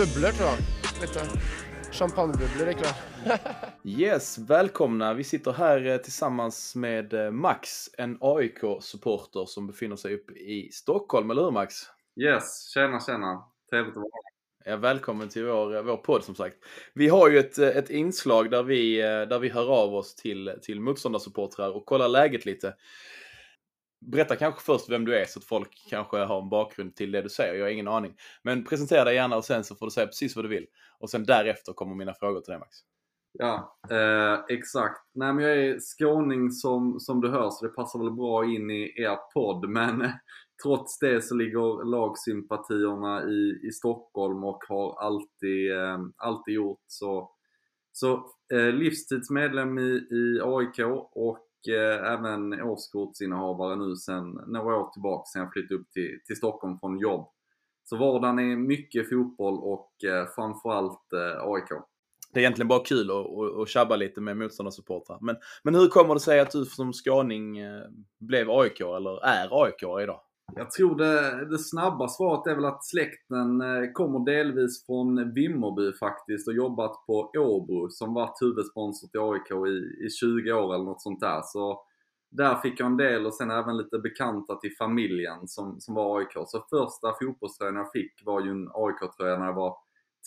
bubblor tror jag. Lite champagnebubblor ikväll. Yes, välkomna. Vi sitter här eh, tillsammans med eh, Max, en AIK-supporter som befinner sig uppe i Stockholm, eller hur Max? Yes, tjena tjena. Trevligt att vara här. Ja, välkommen till vår, eh, vår podd som sagt. Vi har ju ett, ett inslag där vi, där vi hör av oss till, till motståndarsupportrar och kollar läget lite. Berätta kanske först vem du är så att folk kanske har en bakgrund till det du säger. Jag har ingen aning. Men presentera dig gärna och sen så får du säga precis vad du vill. Och sen därefter kommer mina frågor till dig Max. Ja, eh, exakt. Nej men jag är skåning som, som du hör så det passar väl bra in i er podd. Men eh, trots det så ligger lagsympatierna i, i Stockholm och har alltid, eh, alltid gjort så. Så eh, livstidsmedlem i, i AIK och eh, även årskortsinnehavare nu sen några år tillbaka sen jag flyttade upp till, till Stockholm från jobb. Så vardagen är mycket fotboll och eh, framförallt eh, AIK. Det är egentligen bara kul att, att, att tjabba lite med motståndarsupportrar. Men, men hur kommer det sig att du som skåning eh, blev AIK eller är AIK idag? Jag tror det, det snabba svaret är väl att släkten eh, kommer delvis från Vimmerby faktiskt och jobbat på Åbro som varit huvudsponsor till AIK i, i 20 år eller något sånt där. Så där fick jag en del och sen även lite bekanta till familjen som, som var AIK. Så första fotbollströjan jag fick var ju en AIK-tröja när jag var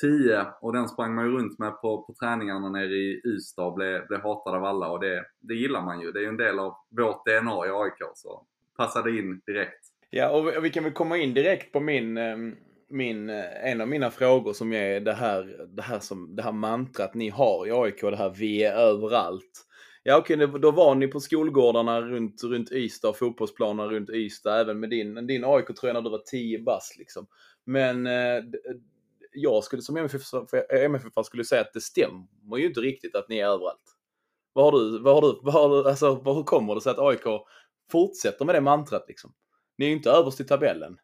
10 och den sprang man ju runt med på, på träningarna nere i Ystad och blev, blev hatad av alla och det, det gillar man ju. Det är ju en del av vårt DNA i AIK så passade in direkt. Ja, och vi kan väl komma in direkt på min, ehm, min, eh, en av mina frågor som är det här, det här, som, det här mantrat ni har i AIK, det här vi är överallt. Ja okej, då var ni på skolgårdarna runt, runt Ystad, och fotbollsplanerna runt Ystad, även med din, din AIK-tröja när du var 10 bast liksom. Men eh, jag skulle som MFF MFF skulle säga att det stämmer ju inte riktigt att ni är överallt. Vad har du, vad har du, vad har du, alltså hur kommer det sig att AIK fortsätter med det mantrat liksom? Ni är ju inte överst i tabellen.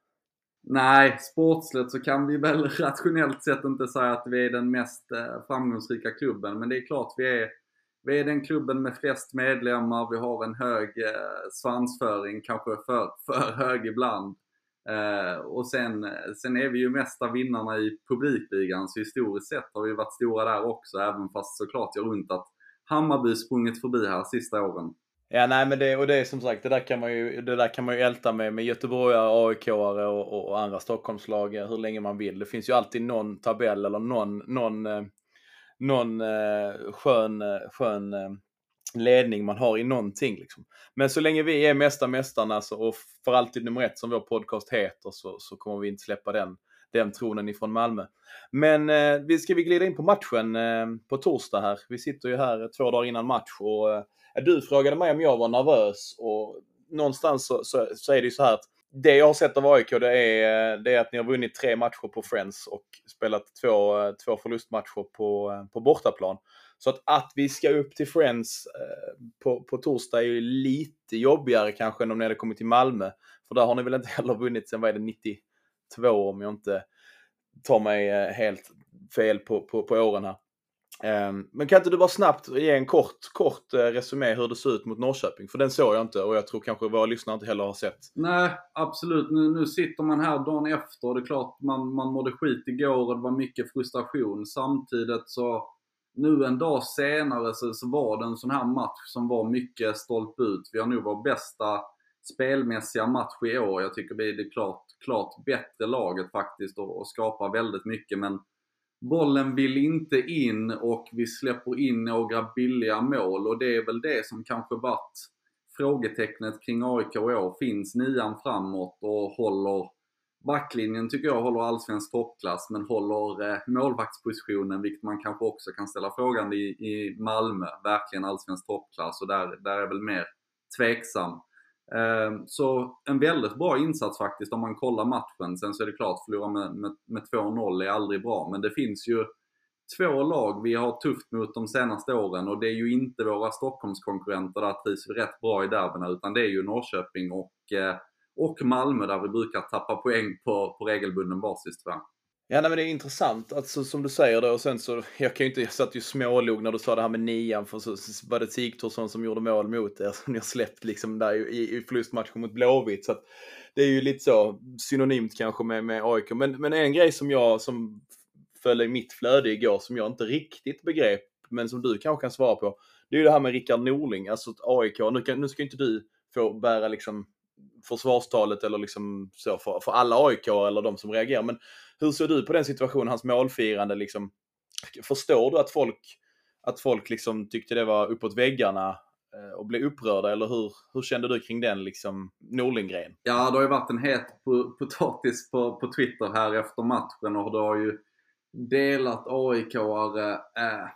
Nej, sportsligt så kan vi väl rationellt sett inte säga att vi är den mest eh, framgångsrika klubben. Men det är klart vi är, vi är den klubben med flest medlemmar. Vi har en hög eh, svansföring, kanske för, för hög ibland. Eh, och sen, sen är vi ju mesta vinnarna i publikligan, så historiskt sett har vi varit stora där också, även fast såklart jag runt att Hammarby sprungit förbi här sista åren. Ja, nej men det, och det är som sagt, det där kan man ju, det där kan man ju älta med, med göteborgare, AIK-are och, och, andra Stockholmslag hur länge man vill. Det finns ju alltid någon tabell eller någon, någon, eh, någon eh, skön, eh, eh ledning man har i någonting. Liksom. Men så länge vi är mesta mästarna alltså, och för alltid nummer ett som vår podcast heter så, så kommer vi inte släppa den, den tronen ifrån Malmö. Men eh, vi ska vi glida in på matchen eh, på torsdag här. Vi sitter ju här eh, två dagar innan match och eh, du frågade mig om jag var nervös och någonstans så, så, så, är det ju så här att det jag har sett av AIK det är, det är att ni har vunnit tre matcher på Friends och spelat två, två förlustmatcher på, på bortaplan. Så att, att vi ska upp till Friends eh, på, på torsdag är ju lite jobbigare kanske än om ni hade kommit till Malmö. För där har ni väl inte heller vunnit sen, vad är det, 92 om jag inte tar mig eh, helt fel på, på, på åren här. Ehm, men kan inte du bara snabbt ge en kort, kort eh, resumé hur det ser ut mot Norrköping? För den såg jag inte och jag tror kanske våra lyssnare inte heller har sett. Nej, absolut. Nu, nu sitter man här dagen efter. Det är klart man, man mådde skit igår och det var mycket frustration. Samtidigt så nu en dag senare så, så var det en sån här match som var mycket stolpe ut. Vi har nog vår bästa spelmässiga match i år. Jag tycker vi är det klart, klart bättre laget faktiskt och, och skapar väldigt mycket. Men bollen vill inte in och vi släpper in några billiga mål och det är väl det som kanske varit frågetecknet kring AIK i år. Finns nian framåt och håller backlinjen tycker jag håller allsvensk toppklass men håller eh, målvaktspositionen, vilket man kanske också kan ställa frågan i, i Malmö, verkligen allsvensk toppklass och där, där är väl mer tveksam. Ehm, så en väldigt bra insats faktiskt om man kollar matchen. Sen så är det klart, förlora med, med, med 2-0 är aldrig bra, men det finns ju två lag vi har tufft mot de senaste åren och det är ju inte våra Stockholmskonkurrenter, där trivs vi rätt bra i derbyna, utan det är ju Norrköping och eh, och Malmö där vi brukar tappa poäng på, på regelbunden basis tror jag. Ja nej, men det är intressant, alltså, som du säger då och sen så, jag kan ju inte, jag satt ju smålog när du sa det här med nian för så, så var det Sigthorsson som gjorde mål mot er som ni har släppt liksom där i, i förlustmatchen mot Blåvitt. Så att det är ju lite så synonymt kanske med, med AIK. Men, men en grej som jag, som föll i mitt flöde igår som jag inte riktigt begrep, men som du kanske kan svara på. Det är ju det här med Rickard Norling, alltså AIK. Nu, kan, nu ska inte du få bära liksom försvarstalet eller liksom så för, för alla AIK eller de som reagerar. Men hur ser du på den situationen, hans målfirande liksom? Förstår du att folk, att folk liksom tyckte det var uppåt väggarna eh, och blev upprörda eller hur, hur kände du kring den liksom Norling-grejen? Ja, det har ju varit en het potatis på, på Twitter här efter matchen och det har ju delat AIK-are. Eh,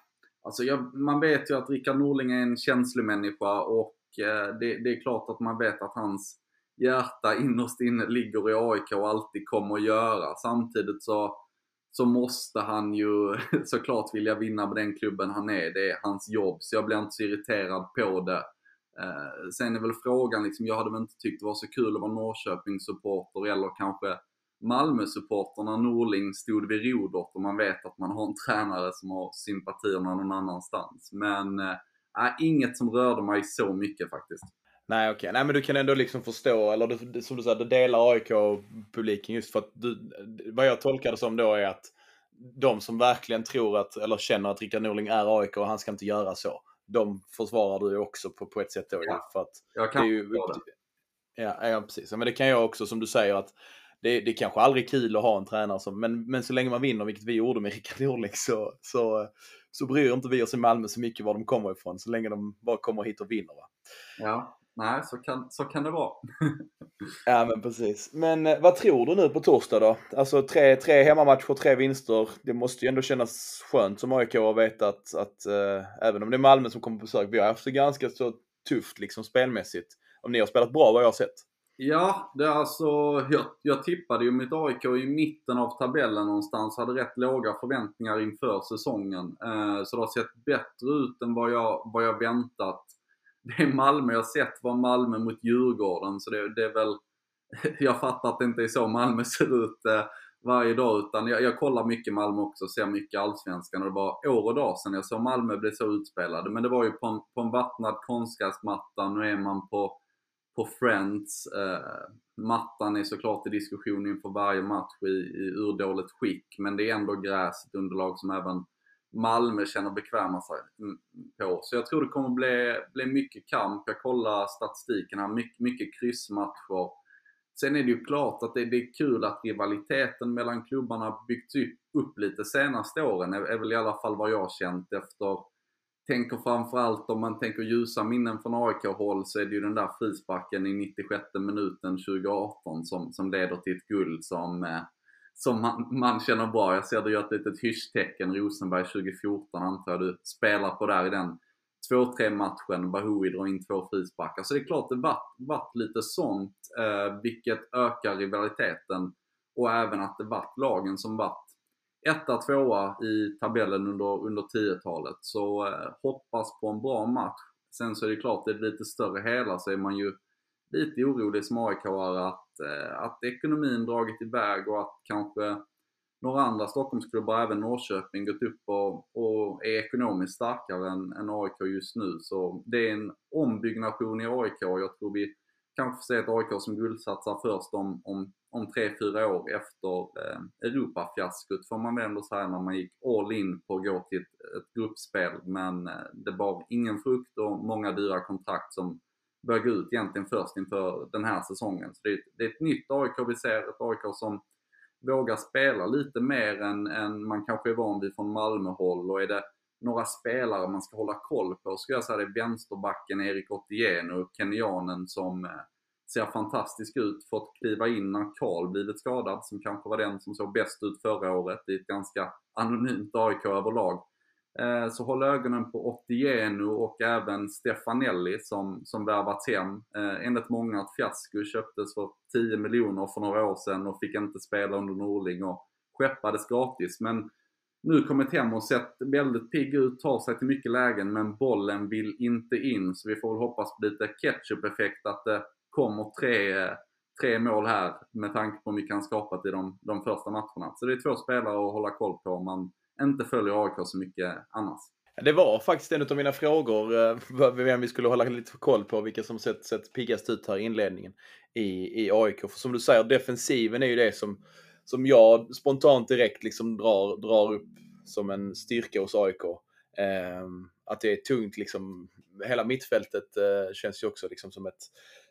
alltså jag, man vet ju att Rickard Norling är en känslig människa och eh, det, det, är klart att man vet att hans hjärta innerst inne ligger i AIK och alltid kommer att göra. Samtidigt så, så måste han ju såklart vilja vinna med den klubben han är. Det är hans jobb, så jag blir inte så irriterad på det. Eh, sen är väl frågan, liksom, jag hade väl inte tyckt det var så kul att vara Norrköpingssupporter eller kanske Malmö-supporter när Norling stod vid rodret och man vet att man har en tränare som har sympatierna någon annanstans. Men eh, inget som rörde mig så mycket faktiskt. Nej okej, okay. nej men du kan ändå liksom förstå, eller du, som du sa, du delar AIK-publiken just för att du, vad jag tolkar det som då är att de som verkligen tror att, eller känner att Rickard Norling är AIK och han ska inte göra så, de försvarar du också på, på ett sätt då ja. för att jag kan det är ju. Ja, ja, precis. Men det kan jag också, som du säger, att det, det är kanske aldrig är kul att ha en tränare som, men, men så länge man vinner, vilket vi gjorde med Rickard Norling, så, så, så bryr inte vi oss i Malmö så mycket var de kommer ifrån, så länge de bara kommer hit och vinner. Va? Ja, nej, så kan, så kan det vara. ja, men precis. Men eh, vad tror du nu på torsdag då? Alltså tre, tre hemmamatcher, tre vinster. Det måste ju ändå kännas skönt som AIK att veta att, att äh, även om det är Malmö som kommer på besök, vi har haft det ganska så tufft liksom spelmässigt. Om ni har spelat bra vad jag har sett. Ja, det är alltså, jag, jag tippade ju mitt AIK i mitten av tabellen någonstans. Hade rätt låga förväntningar inför säsongen. Eh, så det har sett bättre ut än vad jag, vad jag väntat. Det är Malmö jag sett var Malmö mot Djurgården, så det, det är väl... Jag fattar att det inte är så Malmö ser ut eh, varje dag, utan jag, jag kollar mycket Malmö också, ser mycket Allsvenskan och det var år och dag sedan jag såg Malmö bli så utspelade. Men det var ju på en, på en vattnad konstgräsmatta, nu är man på på Friends. Eh, mattan är såklart i diskussion inför varje match i, i urdåligt skick, men det är ändå gräs, ett underlag som även Malmö känner bekväma sig mm, på. Så jag tror det kommer bli, bli mycket kamp. Jag kollar statistiken här, mycket, mycket kryssmatcher. Sen är det ju klart att det, det, är kul att rivaliteten mellan klubbarna byggts upp lite senaste åren, är, är väl i alla fall vad jag har känt efter tänker framförallt om man tänker ljusa minnen från AIK-håll så är det ju den där frisparken i 96 minuten 2018 som, som leder till ett guld som, eh, som man, man känner bra. Jag ser du gör ett litet hysch-tecken, Rosenberg 2014 antar jag du spelar på där i den 2-3 matchen. Bahoui drar in två frisparkar. Så det är klart det vart, vart lite sånt, eh, vilket ökar rivaliteten. Och även att det vart lagen som vart etta, tvåa i tabellen under, under 10-talet. Så eh, hoppas på en bra match. Sen så är det klart, det är lite större hela så är man ju lite orolig som aik att, eh, att ekonomin dragit iväg och att kanske några andra Stockholmsklubbar, även Norrköping, gått upp och, och är ekonomiskt starkare än, än AIK just nu. Så det är en ombyggnation i AIK. Jag tror vi kanske får se ett AIK som guldsatsar först om, om om tre, fyra år efter eh, Europafiaskot får man väl ändå säga när man gick all in på att gå till ett, ett gruppspel. Men eh, det bar ingen frukt och många dyra kontrakt som börja gå ut egentligen först inför den här säsongen. Så det är, det är ett nytt AIK vi ser, ett AIK som vågar spela lite mer än, än man kanske är van vid från Malmö-håll och är det några spelare man ska hålla koll på skulle jag säga det är vänsterbacken Erik Otieno, kenyanen som eh, ser fantastisk ut. Fått kliva in när Karl blivit skadad, som kanske var den som såg bäst ut förra året i ett ganska anonymt AIK överlag. Eh, så håll ögonen på Ottieno och även Stefanelli som, som värvats hem. Eh, enligt många att Fiasko köptes för 10 miljoner för några år sedan och fick inte spela under Norling och skeppades gratis. Men nu kommit hem och sett väldigt pigg ut, tar sig till mycket lägen men bollen vill inte in. Så vi får väl hoppas på lite ketchup-effekt att det kommer tre, tre mål här med tanke på hur mycket han skapat i de, de första matcherna. Så det är två spelare att hålla koll på om man inte följer AIK så mycket annars. Det var faktiskt en av mina frågor, eh, vem vi skulle hålla lite koll på, vilka som sett, sett piggast ut här i inledningen i, i AIK. För som du säger, defensiven är ju det som, som jag spontant direkt liksom drar, drar upp som en styrka hos AIK. Eh, att det är tungt liksom. Hela mittfältet eh, känns ju också liksom som ett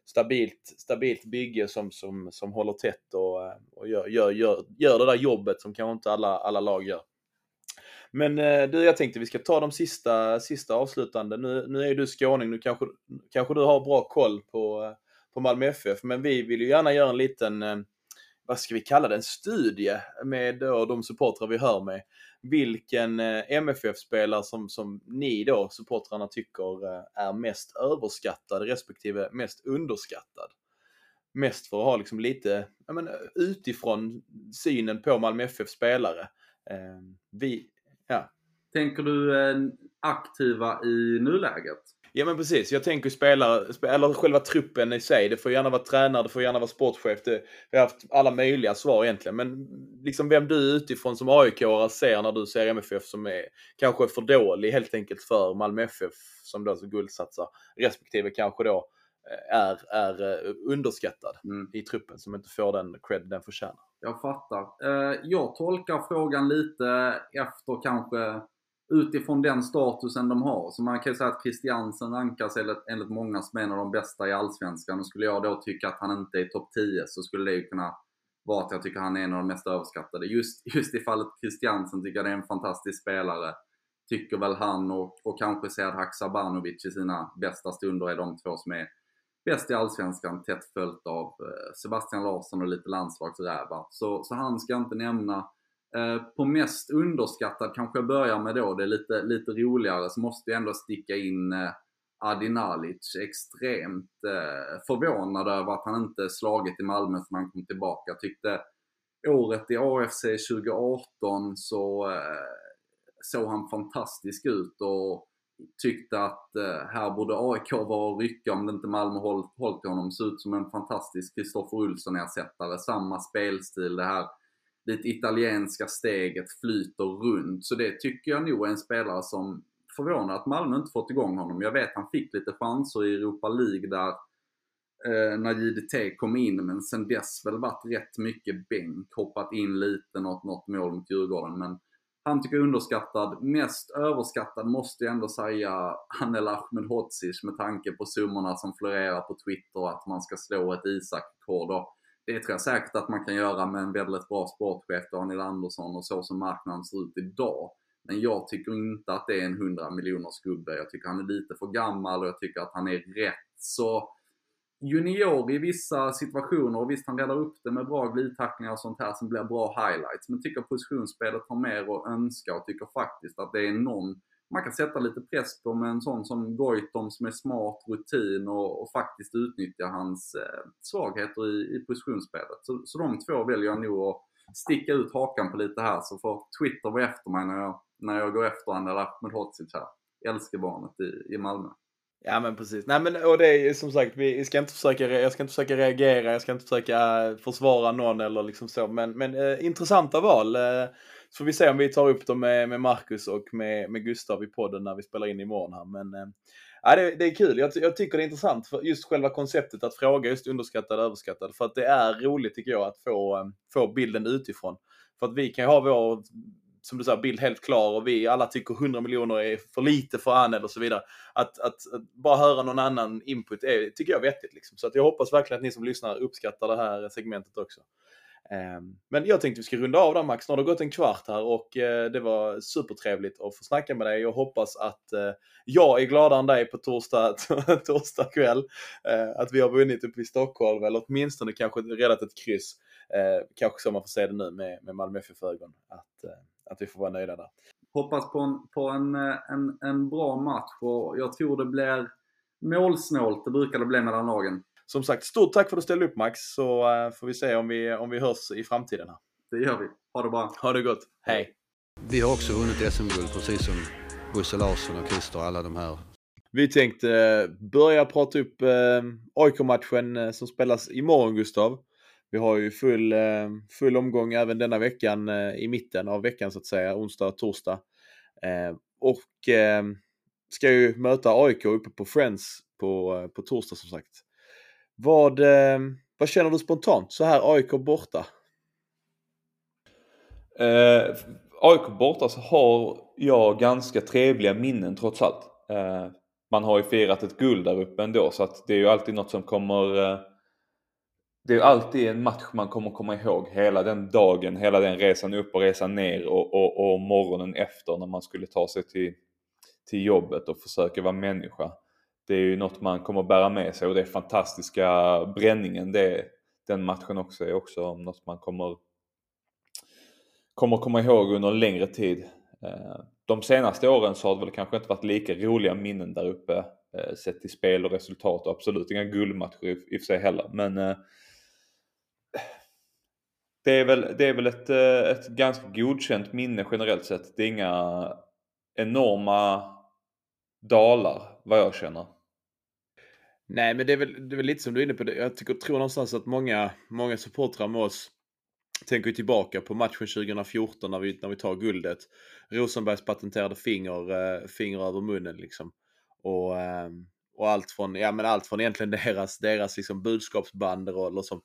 stabilt, stabilt bygge som, som, som håller tätt och, eh, och gör, gör, gör, gör det där jobbet som kanske inte alla, alla lag gör. Men eh, du, jag tänkte vi ska ta de sista, sista avslutande. Nu, nu är du skåning, nu kanske, kanske du har bra koll på, eh, på Malmö FF, men vi vill ju gärna göra en liten, eh, vad ska vi kalla det, en studie med då de supportrar vi hör med. Vilken MFF-spelare som, som ni då, supportrarna, tycker är mest överskattad respektive mest underskattad. Mest för att ha liksom lite, ja men utifrån synen på Malmö FF-spelare. Vi, Ja. Tänker du eh, aktiva i nuläget? Ja men precis, jag tänker spelare, eller själva truppen i sig. Det får gärna vara tränare, det får gärna vara sportchef. Det, vi har haft alla möjliga svar egentligen. Men liksom vem du utifrån som aik ser när du ser MFF som är kanske för dålig helt enkelt för Malmö FF som då guldsatsar. Respektive kanske då är, är eh, underskattad mm. i truppen som inte får den cred den förtjänar. Jag fattar. Eh, jag tolkar frågan lite efter kanske utifrån den statusen de har. Så man kan ju säga att Christiansen rankas enligt många som en av de bästa i Allsvenskan. Och skulle jag då tycka att han inte är topp 10 så skulle det ju kunna vara att jag tycker han är en av de mest överskattade. Just, just i fallet Christiansen tycker jag det är en fantastisk spelare. Tycker väl han och, och kanske Sead Haksabanovic i sina bästa stunder är de två som är bäst i Allsvenskan, tätt följt av eh, Sebastian Larsson och lite landslagsrävar. Så, så han ska jag inte nämna. Eh, på mest underskattad kanske jag börjar med då, det är lite, lite roligare, så måste jag ändå sticka in eh, Adinalic. Adi Nalic. Extremt förvånad över att han inte slagit i Malmö för han kom tillbaka. Jag tyckte året i AFC 2018 så såg han fantastisk ut och tyckte att eh, här borde AIK vara och rycka om det inte Malmö hållit, hållit honom. Ser ut som en fantastisk Kristoffer Olsson-ersättare. Samma spelstil, det här lite italienska steget flyter runt. Så det tycker jag nog är en spelare som förvånar att Malmö inte fått igång honom. Jag vet han fick lite chanser i Europa League där eh, när JDT kom in, men sen dess väl varit rätt mycket bänk. Hoppat in lite, något, något mål mot Djurgården. Men han tycker är underskattad. Mest överskattad måste jag ändå säga Anel Ahmedhodzic med tanke på summorna som florerar på Twitter att man ska slå ett Isak-rekord. Det tror jag säkert att man kan göra med en väldigt bra sportchef, Daniel Andersson, och så som marknaden ser ut idag. Men jag tycker inte att det är en 100 miljoners gubbe. Jag tycker han är lite för gammal och jag tycker att han är rätt så junior i vissa situationer och visst han räddar upp det med bra glidtacklingar och sånt här som blir bra highlights. Men tycker positionsspelet har mer att önska och tycker faktiskt att det är någon man kan sätta lite press på med en sån som Goitom som är smart, rutin och, och faktiskt utnyttja hans eh, svagheter i, i positionsspelet. Så, så de två väljer jag nog att sticka ut hakan på lite här så får Twitter vara efter mig när jag, när jag går efter Anel Medhodzic här. Älskebarnet i, i Malmö. Ja men precis. Nej men och det är ju som sagt, vi ska inte försöka, jag ska inte försöka reagera, jag ska inte försöka eh, försvara någon eller liksom så. Men, men eh, intressanta val. Eh, så får vi se om vi tar upp dem med, med Marcus och med, med Gustav i podden när vi spelar in imorgon här. Men eh, det, det är kul. Jag, jag, tycker det är intressant för just själva konceptet att fråga just underskattad och överskattad. För att det är roligt tycker jag att få, eh, få bilden utifrån. För att vi kan ju ha vår som du sa, bild helt klar och vi alla tycker 100 miljoner är för lite för han eller så vidare. Att, att, att, bara höra någon annan input är, tycker jag är vettigt. Liksom. Så att jag hoppas verkligen att ni som lyssnar uppskattar det här segmentet också. Ehm, men jag tänkte vi ska runda av där Max. Nu har det gått en kvart här och eh, det var supertrevligt att få snacka med dig. Jag hoppas att eh, jag är gladare än dig på torsdag, torsdag kväll. Eh, att vi har vunnit uppe i Stockholm eller åtminstone kanske räddat ett kryss. Kanske så man får se det nu med, med Malmö FF-ögon. Att, att vi får vara nöjda där. Hoppas på en, på en, en, en bra match och jag tror det blir målsnålt. Det brukar det bli mellan lagen. Som sagt, stort tack för att du ställde upp Max, så uh, får vi se om vi, om vi hörs i framtiden. Här. Det gör vi. Ha det bra. Ha det gott. Hej. Vi har också vunnit SM-guld, precis som Bosse Larsson och Christer och alla de här. Vi tänkte uh, börja prata upp AIK-matchen som spelas imorgon, Gustav. Vi har ju full, eh, full omgång även denna veckan, eh, i mitten av veckan så att säga, onsdag och torsdag. Eh, och ska ju möta AIK uppe på Friends på, på torsdag som sagt. Vad, vad känner du spontant så här AIK borta? Eh, AIK borta så har jag ganska trevliga minnen trots allt. Eh, man har ju firat ett guld där uppe ändå så att det är ju alltid något som kommer eh, det är alltid en match man kommer komma ihåg hela den dagen, hela den resan upp och resan ner och, och, och morgonen efter när man skulle ta sig till, till jobbet och försöka vara människa. Det är ju något man kommer bära med sig och det fantastiska bränningen, det, den matchen också är också något man kommer, kommer komma ihåg under en längre tid. Eh, de senaste åren så har det väl kanske inte varit lika roliga minnen där uppe eh, sett till spel och resultat och absolut inga guldmatcher i, i och för sig heller. Men eh, det är väl, det är väl ett, eh, ett ganska godkänt minne generellt sett. Det är inga enorma dalar vad jag känner. Nej, men det är, väl, det är väl lite som du är inne på. Det. Jag tycker, tror någonstans att många, många supportrar med oss tänker tillbaka på matchen 2014 när vi, när vi tar guldet. Rosenbergs patenterade finger, eh, finger över munnen liksom. Och, ehm, och allt från, ja men allt från egentligen deras, deras liksom budskapsbanderoller som,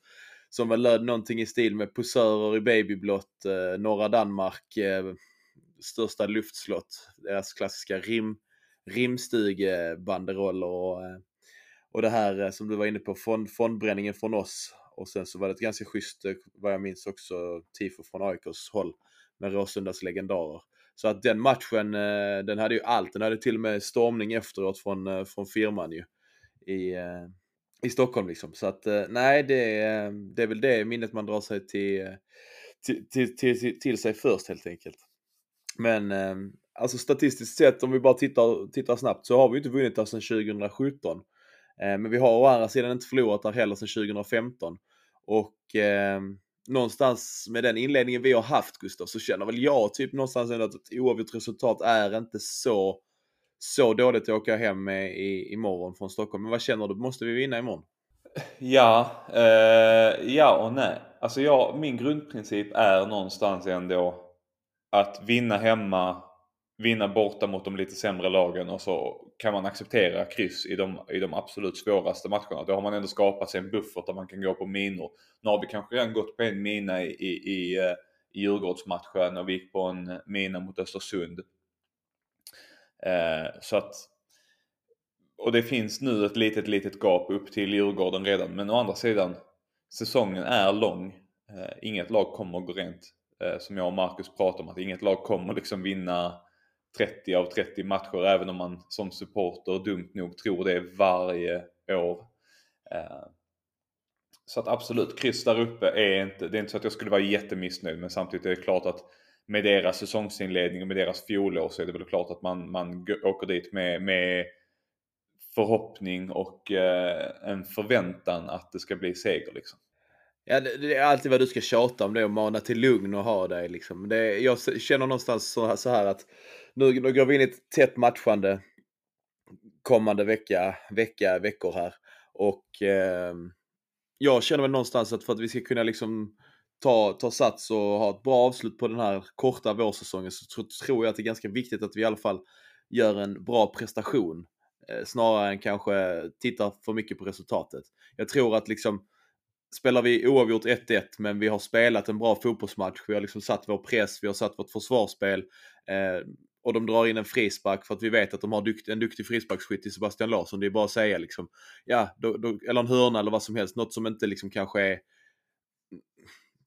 som väl löd någonting i stil med posörer i babyblått, eh, norra Danmark, eh, största luftslott, deras klassiska rim, rimstugebanderoller och, eh, och det här eh, som du var inne på, fond, fondbränningen från oss och sen så var det ett ganska schysst, eh, vad jag minns också, tifo från AIKs håll med Råsundas legendarer. Så att den matchen, eh, den hade ju allt. Den hade till och med stormning efteråt från, eh, från firman ju. I, i Stockholm liksom. Så att eh, nej, det, eh, det är väl det minnet man drar sig till, eh, till, till, till, till sig först helt enkelt. Men ehm, alltså statistiskt sett, om vi bara tittar, tittar snabbt, så har vi inte vunnit där sedan 2017. Men vi har å andra sidan inte förlorat där heller sedan 2015. Och eh, någonstans med den inledningen vi har haft Gustav så känner väl jag typ någonstans ändå att ett oavgjort resultat är inte så, så dåligt att åka hem med i, imorgon från Stockholm. Men vad känner du? Måste vi vinna imorgon? Ja, eh, ja och nej. Alltså jag, min grundprincip är någonstans ändå att vinna hemma vinna borta mot de lite sämre lagen och så kan man acceptera kryss i de, i de absolut svåraste matcherna. Då har man ändå skapat sig en buffert där man kan gå på minor. Nu har vi kanske redan gått på en mina i, i, i, i Djurgårdsmatchen och vi gick på en mina mot Östersund. Eh, så att och det finns nu ett litet, litet gap upp till Djurgården redan. Men å andra sidan, säsongen är lång. Eh, inget lag kommer gå rent. Eh, som jag och Marcus pratar om, att inget lag kommer liksom vinna 30 av 30 matcher även om man som supporter dumt nog tror det varje år. Eh, så att absolut, kryss där uppe är inte, det är inte så att jag skulle vara jättemissnöjd men samtidigt är det klart att med deras säsongsinledning och med deras fjolår så är det väl klart att man, man åker dit med, med förhoppning och eh, en förväntan att det ska bli seger liksom. Ja, det, det, är alltid vad du ska tjata om det och mana till lugn och ha dig liksom. Det, jag känner någonstans så, så här att nu, nu går vi in i ett tätt matchande kommande vecka, vecka, veckor här. Och eh, jag känner väl någonstans att för att vi ska kunna liksom ta, ta sats och ha ett bra avslut på den här korta vårsäsongen så tror jag att det är ganska viktigt att vi i alla fall gör en bra prestation. Eh, snarare än kanske tittar för mycket på resultatet. Jag tror att liksom spelar vi oavgjort 1-1 men vi har spelat en bra fotbollsmatch. Vi har liksom satt vår press, vi har satt vårt försvarsspel. Eh, och de drar in en frispark för att vi vet att de har dukt, en duktig frisparksskytt i Sebastian Larsson. Det är bara att säga liksom, ja, då, då, eller en hörna eller vad som helst. Något som inte liksom kanske är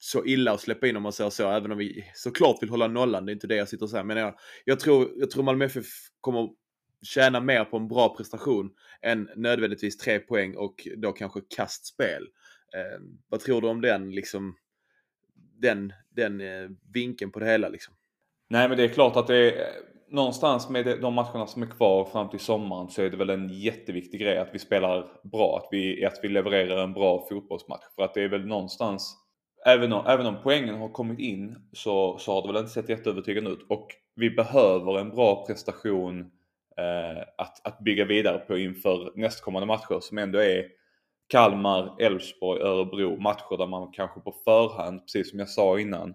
så illa att släppa in om man säger så, även om vi såklart vill hålla nollan. Det är inte det jag sitter och säger. Men jag, jag tror, jag tror Malmö FF kommer tjäna mer på en bra prestation än nödvändigtvis tre poäng och då kanske kastspel. Eh, vad tror du om den, liksom, den, den eh, vinkeln på det hela? Liksom? Nej men det är klart att det är eh, någonstans med de matcherna som är kvar fram till sommaren så är det väl en jätteviktig grej att vi spelar bra, att vi, att vi levererar en bra fotbollsmatch. För att det är väl någonstans, även om, även om poängen har kommit in så, så har det väl inte sett jätteövertygande ut. Och vi behöver en bra prestation eh, att, att bygga vidare på inför nästkommande matcher som ändå är Kalmar, Elfsborg, Örebro. Matcher där man kanske på förhand, precis som jag sa innan,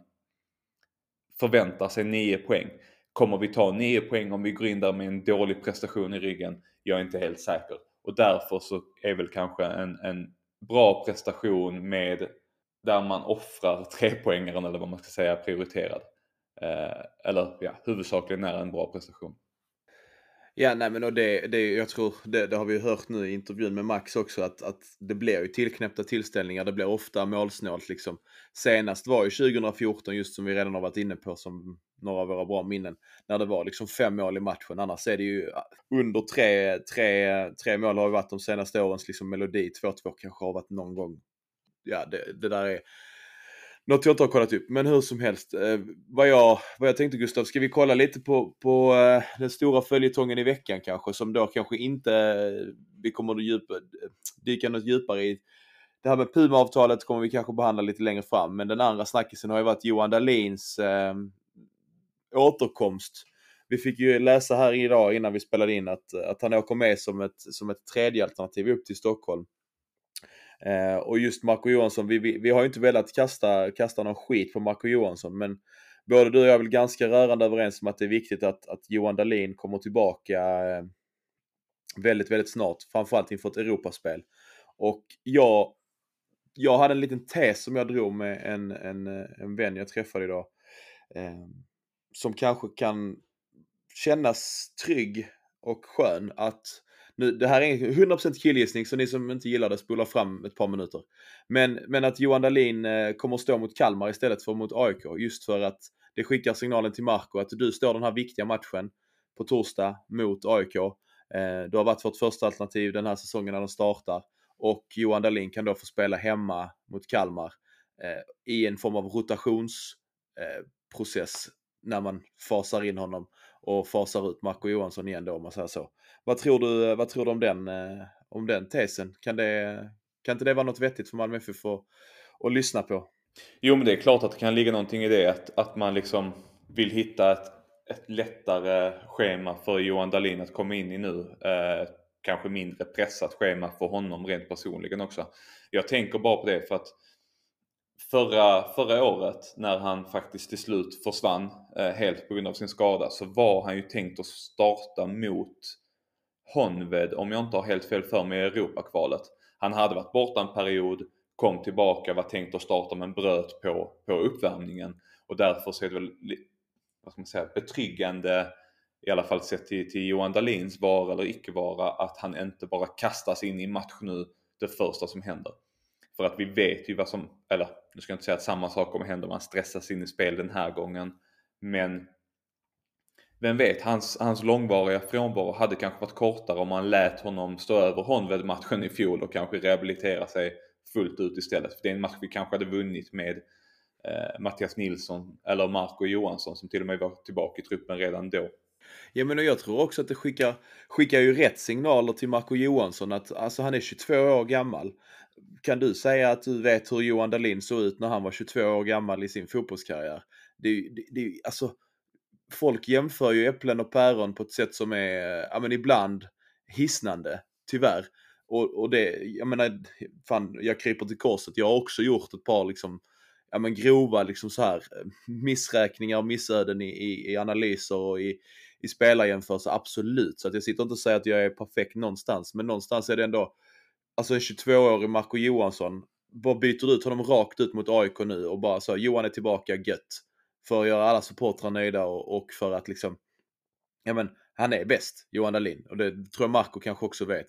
förväntar sig 9 poäng. Kommer vi ta 9 poäng om vi går in där med en dålig prestation i ryggen? Jag är inte helt säker. Och därför så är väl kanske en, en bra prestation med där man offrar trepoängaren eller vad man ska säga prioriterad. Eh, eller ja, huvudsakligen är en bra prestation. Ja, nej men och det, det, jag tror, det, det har vi hört nu i intervjun med Max också, att, att det blir ju tillknäppta tillställningar, det blir ofta målsnålt liksom. Senast var ju 2014, just som vi redan har varit inne på, som några av våra bra minnen, när det var liksom fem mål i matchen. Annars är det ju under tre, tre, tre mål har ju varit de senaste årens liksom melodi. 2-2 kanske har varit någon gång. Ja, det, det där är något jag inte har kollat upp, men hur som helst. Eh, vad, jag, vad jag tänkte Gustav, ska vi kolla lite på, på eh, den stora följetongen i veckan kanske, som då kanske inte eh, vi kommer att djupa, eh, dyka något djupare i. Det här med Puma-avtalet kommer vi kanske behandla lite längre fram, men den andra snackisen har ju varit Johan Dahlins eh, återkomst. Vi fick ju läsa här idag innan vi spelade in att, att han åker med som ett, som ett tredje alternativ upp till Stockholm. Eh, och just Marco Johansson, vi, vi, vi, har ju inte velat kasta, kasta någon skit på Marco Johansson, men både du och jag är väl ganska rörande överens om att det är viktigt att, att Johan Dahlin kommer tillbaka eh, väldigt, väldigt snart, framförallt inför ett Europaspel. Och jag, jag hade en liten tes som jag drog med en, en, en vän jag träffade idag, eh, som kanske kan kännas trygg och skön att nu, det här är 100% killgissning, så ni som inte gillar det spolar fram ett par minuter. Men, men att Johan Dahlin eh, kommer att stå mot Kalmar istället för mot AIK, just för att det skickar signalen till Marco att du står den här viktiga matchen på torsdag mot AIK. Eh, du har varit vårt första alternativ den här säsongen när den startar. Och Johan Dahlin kan då få spela hemma mot Kalmar eh, i en form av rotationsprocess eh, när man fasar in honom och fasar ut Marco Johansson igen då om man säger så. Vad tror du, eh, vad tror du om, den, eh, om den tesen? Kan, det, kan inte det vara något vettigt för Malmö FF att, att lyssna på? Jo men det är klart att det kan ligga någonting i det att, att man liksom vill hitta ett, ett lättare schema för Johan Dahlin att komma in i nu. Eh, kanske mindre pressat schema för honom rent personligen också. Jag tänker bara på det för att förra, förra året när han faktiskt till slut försvann eh, helt på grund av sin skada så var han ju tänkt att starta mot Honved om jag inte har helt fel för mig i Europakvalet. Han hade varit borta en period, kom tillbaka, var tänkt att starta men bröt på, på uppvärmningen. Och därför så är det väl vad ska man säga, betryggande i alla fall sett till, till Johan Dahlins vara eller icke vara att han inte bara kastas in i match nu det första som händer. För att vi vet ju vad som, eller nu ska jag inte säga att samma sak kommer hända om han stressas in i spel den här gången. Men vem vet, hans, hans långvariga frånvaro hade kanske varit kortare om man lät honom stå över Honved-matchen i fjol och kanske rehabilitera sig fullt ut istället. För det är en match vi kanske hade vunnit med eh, Mattias Nilsson eller Marco Johansson som till och med var tillbaka i truppen redan då. Ja men jag tror också att det skickar, skickar ju rätt signaler till Marco Johansson att alltså han är 22 år gammal. Kan du säga att du vet hur Johan Dahlin såg ut när han var 22 år gammal i sin fotbollskarriär? Det, det, det, alltså, folk jämför ju äpplen och päron på ett sätt som är, ja men ibland hisnande, tyvärr. Och, och det, jag menar, fan, jag kryper till korset. Jag har också gjort ett par liksom, ja men grova liksom så här eh, missräkningar och missöden i, i, i analyser och i, i spelarjämförelser, absolut. Så att jag sitter inte och säger att jag är perfekt någonstans, men någonstans är det ändå, alltså en 22-årig Marco Johansson, bara byter ut honom rakt ut mot AIK nu och bara så, Johan är tillbaka, gött för att göra alla supportrar nöjda och, och för att liksom, ja men han är bäst, Johan Dahlin. Och det tror jag Marco kanske också vet.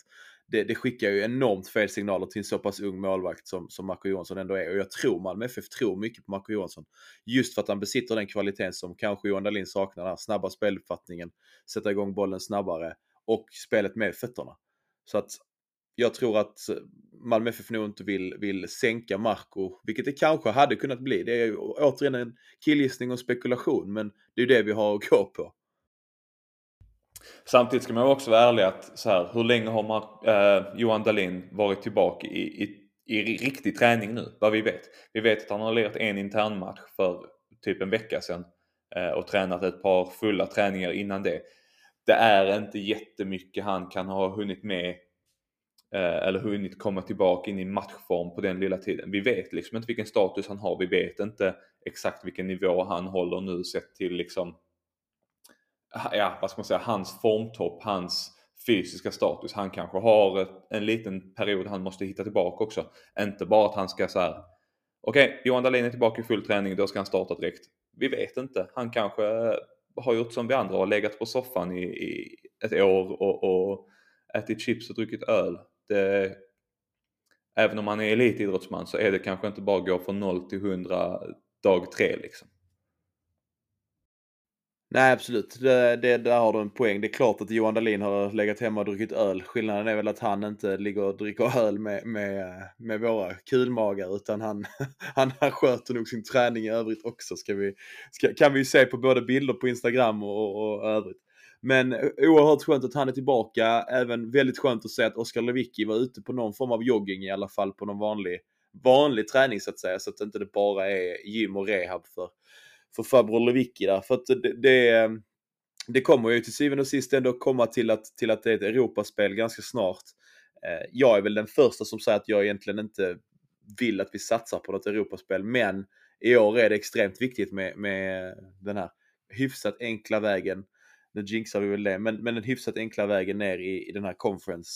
Det, det, skickar ju enormt fel signaler till en så pass ung målvakt som, som Marco Johansson ändå är. Och jag tror Malmö FF tror mycket på Marco Johansson. Just för att han besitter den kvaliteten som kanske Johan Dahlin saknar. Den här snabba speluppfattningen, sätta igång bollen snabbare och spelet med fötterna. Så att jag tror att eh, Malmö FF nog inte vill, vill sänka Marco, vilket det kanske hade kunnat bli. Det är återigen en killgissning och spekulation, men det är ju det vi har att gå på. Samtidigt ska man också vara ärlig att så här, hur länge har Mark, eh, Johan Dahlin varit tillbaka i, i, i riktig träning nu? Vad vi vet. Vi vet att han har lirat en internmatch för typ en vecka sedan eh, och tränat ett par fulla träningar innan det. Det är inte jättemycket han kan ha hunnit med Eh, eller hunnit komma tillbaka in i matchform på den lilla tiden. Vi vet liksom inte vilken status han har. Vi vet inte exakt vilken nivå han håller nu sett till liksom ja, vad ska man säga, hans formtopp, hans fysiska status. Han kanske har en liten period han måste hitta tillbaka också. Inte bara att han ska så här okej, okay, Johan Dahlin är tillbaka i full träning, då ska han starta direkt. vi vet inte. Han kanske har gjort som vi andra och legat på soffan i, i ett år och, och ätit chips och druckit öl. Det, eh, även om man är elitidrottsman så är det kanske inte bara att gå från 0 till 100 dag 3 liksom. Nej absolut, det, det, där har du en poäng. Det är klart att Johan Dahlin har legat hemma och druckit öl. Skillnaden är väl att han inte ligger och dricker öl med, med, med våra kulmagar utan han, han, han sköter nog sin träning i övrigt också. Ska vi, ska, kan vi ju se på både bilder på Instagram och, och övrigt. Men oerhört skönt att han är tillbaka. Även väldigt skönt att se att Oskar Lewicki var ute på någon form av jogging i alla fall på någon vanlig, vanlig träning så att säga. Så att det inte bara är gym och rehab för, för farbror Lewicki där. För att det, det, det kommer ju till syvende och sist ändå komma till att, till att det är ett Europaspel ganska snart. Eh, jag är väl den första som säger att jag egentligen inte vill att vi satsar på något Europaspel, men i år är det extremt viktigt med, med den här hyfsat enkla vägen. Nu jinxar vi väl det, men, men den hyfsat enkla vägen ner i, i den här conference,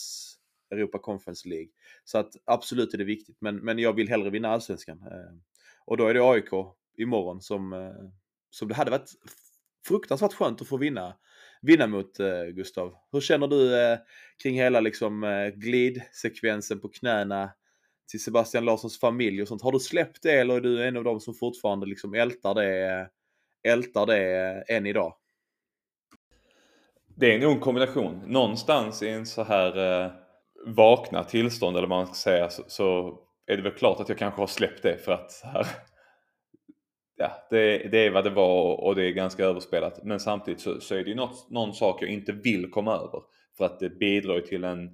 Europa Conference League. Så att absolut är det viktigt, men, men jag vill hellre vinna allsvenskan. Eh, och då är det AIK imorgon som, eh, som det hade varit fruktansvärt skönt att få vinna, vinna mot eh, Gustav. Hur känner du kring hela liksom, glidsekvensen på knäna till Sebastian Larssons familj och sånt? Har du släppt det eller är du en av dem som fortfarande liksom ältar det, ältar det än idag? Det är nog en kombination. Någonstans i en så här eh, vakna tillstånd eller vad man ska säga så, så, är det väl klart att jag kanske har släppt det för att här, ja, det, det, är vad det var och det är ganska överspelat. Men samtidigt så, så är det ju något, någon sak jag inte vill komma över. För att det bidrar ju till en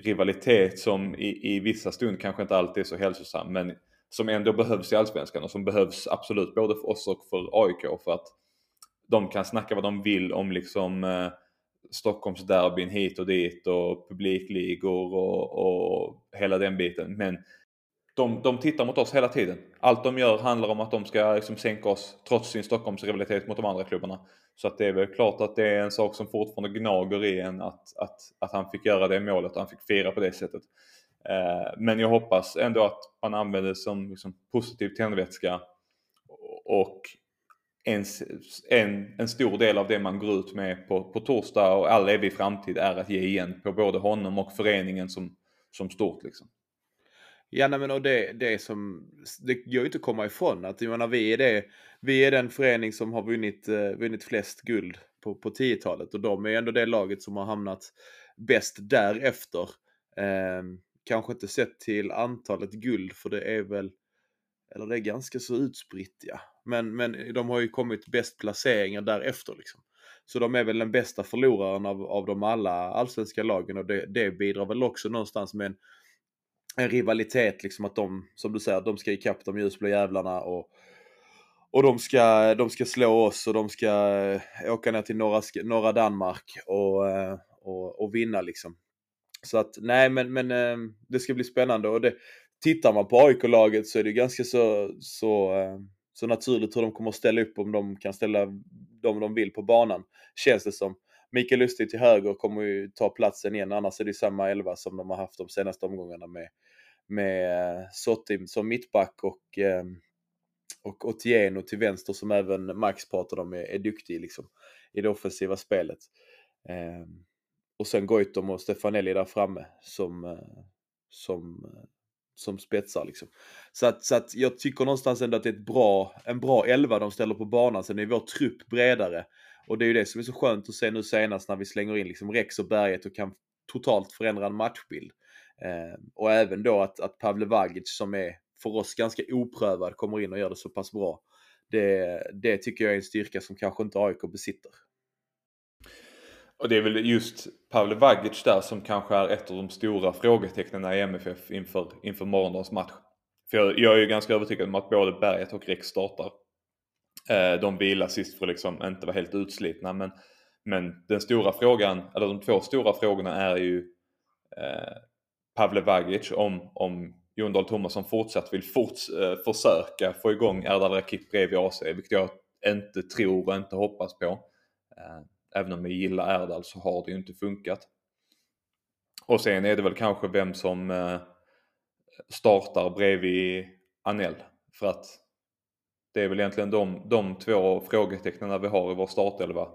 rivalitet som i, i vissa stund kanske inte alltid är så hälsosam men som ändå behövs i Allsvenskan och som behövs absolut både för oss och för AIK för att de kan snacka vad de vill om liksom eh, Stockholmsderbyn hit och dit och publikligor och, och hela den biten. Men de, de tittar mot oss hela tiden. Allt de gör handlar om att de ska liksom sänka oss trots sin Stockholmsrivalitet mot de andra klubbarna. Så att det är väl klart att det är en sak som fortfarande gnager i en att, att, att han fick göra det målet och han fick fira på det sättet. Eh, men jag hoppas ändå att man använder det som liksom, positiv tändvätska och en, en, en stor del av det man går ut med på, på torsdag och all evig framtid är att ge igen på både honom och föreningen som, som stort. Liksom. Ja, nej, men och det, det som, det går ju inte att komma ifrån att jag menar, vi, är det, vi är den förening som har vunnit, eh, vunnit flest guld på, på 10-talet och de är ändå det laget som har hamnat bäst därefter. Eh, kanske inte sett till antalet guld för det är väl, eller det är ganska så utspritt ja. Men, men de har ju kommit bäst placeringar därefter liksom. Så de är väl den bästa förloraren av, av de alla allsvenska lagen och det, det bidrar väl också någonstans med en en rivalitet liksom att de, som du säger, de ska ikapp de ljusblå jävlarna och, och de ska, de ska slå oss och de ska eh, åka ner till norra, norra Danmark och, eh, och, och vinna liksom. Så att nej men, men eh, det ska bli spännande och det, tittar man på AIK-laget så är det ganska så, så, så naturligt hur de kommer att ställa upp om de kan ställa dem de vill på banan. Känns det som. Mikael Lustig till höger kommer ju ta platsen igen, annars är det samma elva som de har haft de senaste omgångarna med, med eh, Sotti som mittback och, eh, och Otieno till vänster som även Max pratade om är, är duktig liksom, i det offensiva spelet. Ehm, och sen Goitom och Stefanelli där framme som, eh, som, som spetsar liksom. Så att, så att jag tycker någonstans ändå att det är ett bra, en bra elva de ställer på banan. Sen är vår trupp bredare. Och det är ju det som är så skönt att se nu senast när vi slänger in liksom Rex och Berget och kan totalt förändra en matchbild. Eh, och även då att, att Pavle Vagic som är för oss ganska oprövad kommer in och gör det så pass bra. Det, det tycker jag är en styrka som kanske inte AIK besitter. Och det är väl just Pavle Vagic där som kanske är ett av de stora frågetecknen i MFF inför, inför morgondagens match. För jag, jag är ju ganska övertygad om att både Berget och Rex startar. Eh, de vilar sist för att liksom inte vara helt utslitna men, men den stora frågan, eller de två stora frågorna är ju eh, Pavle Vagic om, om Jon Dahl Tomasson fortsatt vill forts, eh, försöka få igång Erdal Rakip bredvid AC, vilket jag inte tror och inte hoppas på. Eh, även om jag gillar Erdal så har det ju inte funkat. Och sen är det väl kanske vem som eh, startar bredvid Anel. För att Det är väl egentligen de, de två frågetecknen vi har i vår startelva.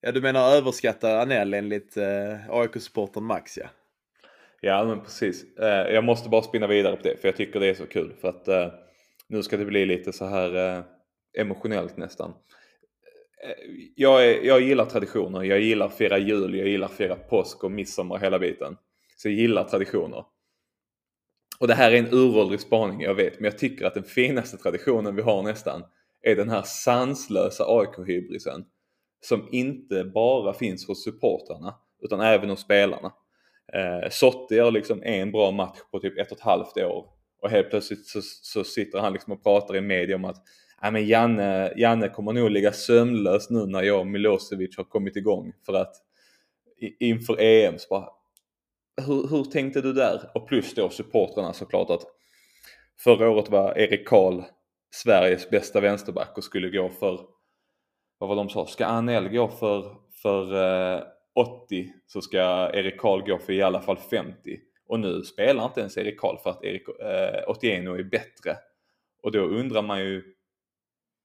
Ja, du menar överskatta Anel enligt eh, AIK-supportern Max ja. Ja men precis. Eh, jag måste bara spinna vidare på det för jag tycker det är så kul. För att eh, nu ska det bli lite så här eh, emotionellt nästan. Eh, jag, är, jag gillar traditioner. Jag gillar att fira jul, jag gillar att fira påsk och midsommar hela biten. Så jag gillar traditioner. Och det här är en uråldrig spaning, jag vet. Men jag tycker att den finaste traditionen vi har nästan är den här sanslösa AIK-hybrisen. Som inte bara finns hos supportrarna utan även hos spelarna. Eh, Sotte gör liksom en bra match på typ ett och ett halvt år. Och helt plötsligt så, så sitter han liksom och pratar i media om att ja, men Janne, Janne kommer nog ligga sömnlös nu när jag och Milosevic har kommit igång. För att inför EM så bara, hur, hur tänkte du där? Och plus då supportrarna såklart att förra året var Erik Karl Sveriges bästa vänsterback och skulle gå för, vad var de sa, ska Anel gå för, för eh, 80 så ska Erik Karl gå för i alla fall 50. Och nu spelar inte ens Erik Karl för att Erik, eh, Otieno är bättre. Och då undrar man ju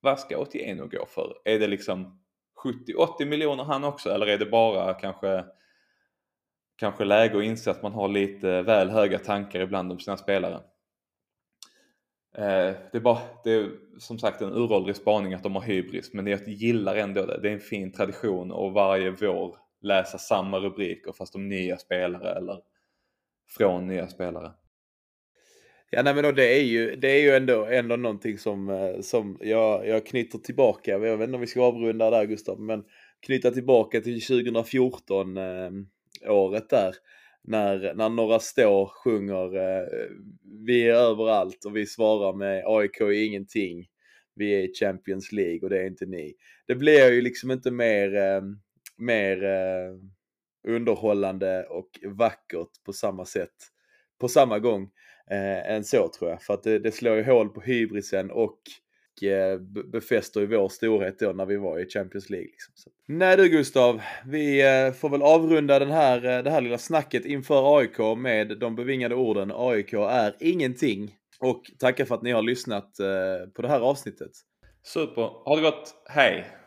vad ska Otieno gå för? Är det liksom 70-80 miljoner han också eller är det bara kanske kanske läge att inse att man har lite väl höga tankar ibland om sina spelare. Eh, det är bara, det är som sagt en uråldrig spaning att de har hybris men jag gillar ändå det. Det är en fin tradition och varje vår läsa samma rubriker fast om nya spelare eller från nya spelare. Ja, nej, men då, det är ju, det är ju ändå, ändå någonting som, eh, som jag, jag knyter tillbaka. Jag vet inte om vi ska avrunda där Gustav, men knyta tillbaka till 2014 eh, året där. När, när några stå sjunger eh, Vi är överallt och vi svarar med AIK är ingenting. Vi är i Champions League och det är inte ni. Det blir ju liksom inte mer, eh, mer eh, underhållande och vackert på samma sätt. På samma gång eh, än så tror jag. För att det, det slår ju hål på hybrisen och eh, befäster ju vår storhet då när vi var i Champions League. Liksom. Så. Nej du Gustav, vi eh, får väl avrunda den här, eh, det här lilla snacket inför AIK med de bevingade orden AIK är ingenting. Och tacka för att ni har lyssnat eh, på det här avsnittet. Super, ha det gott, hej!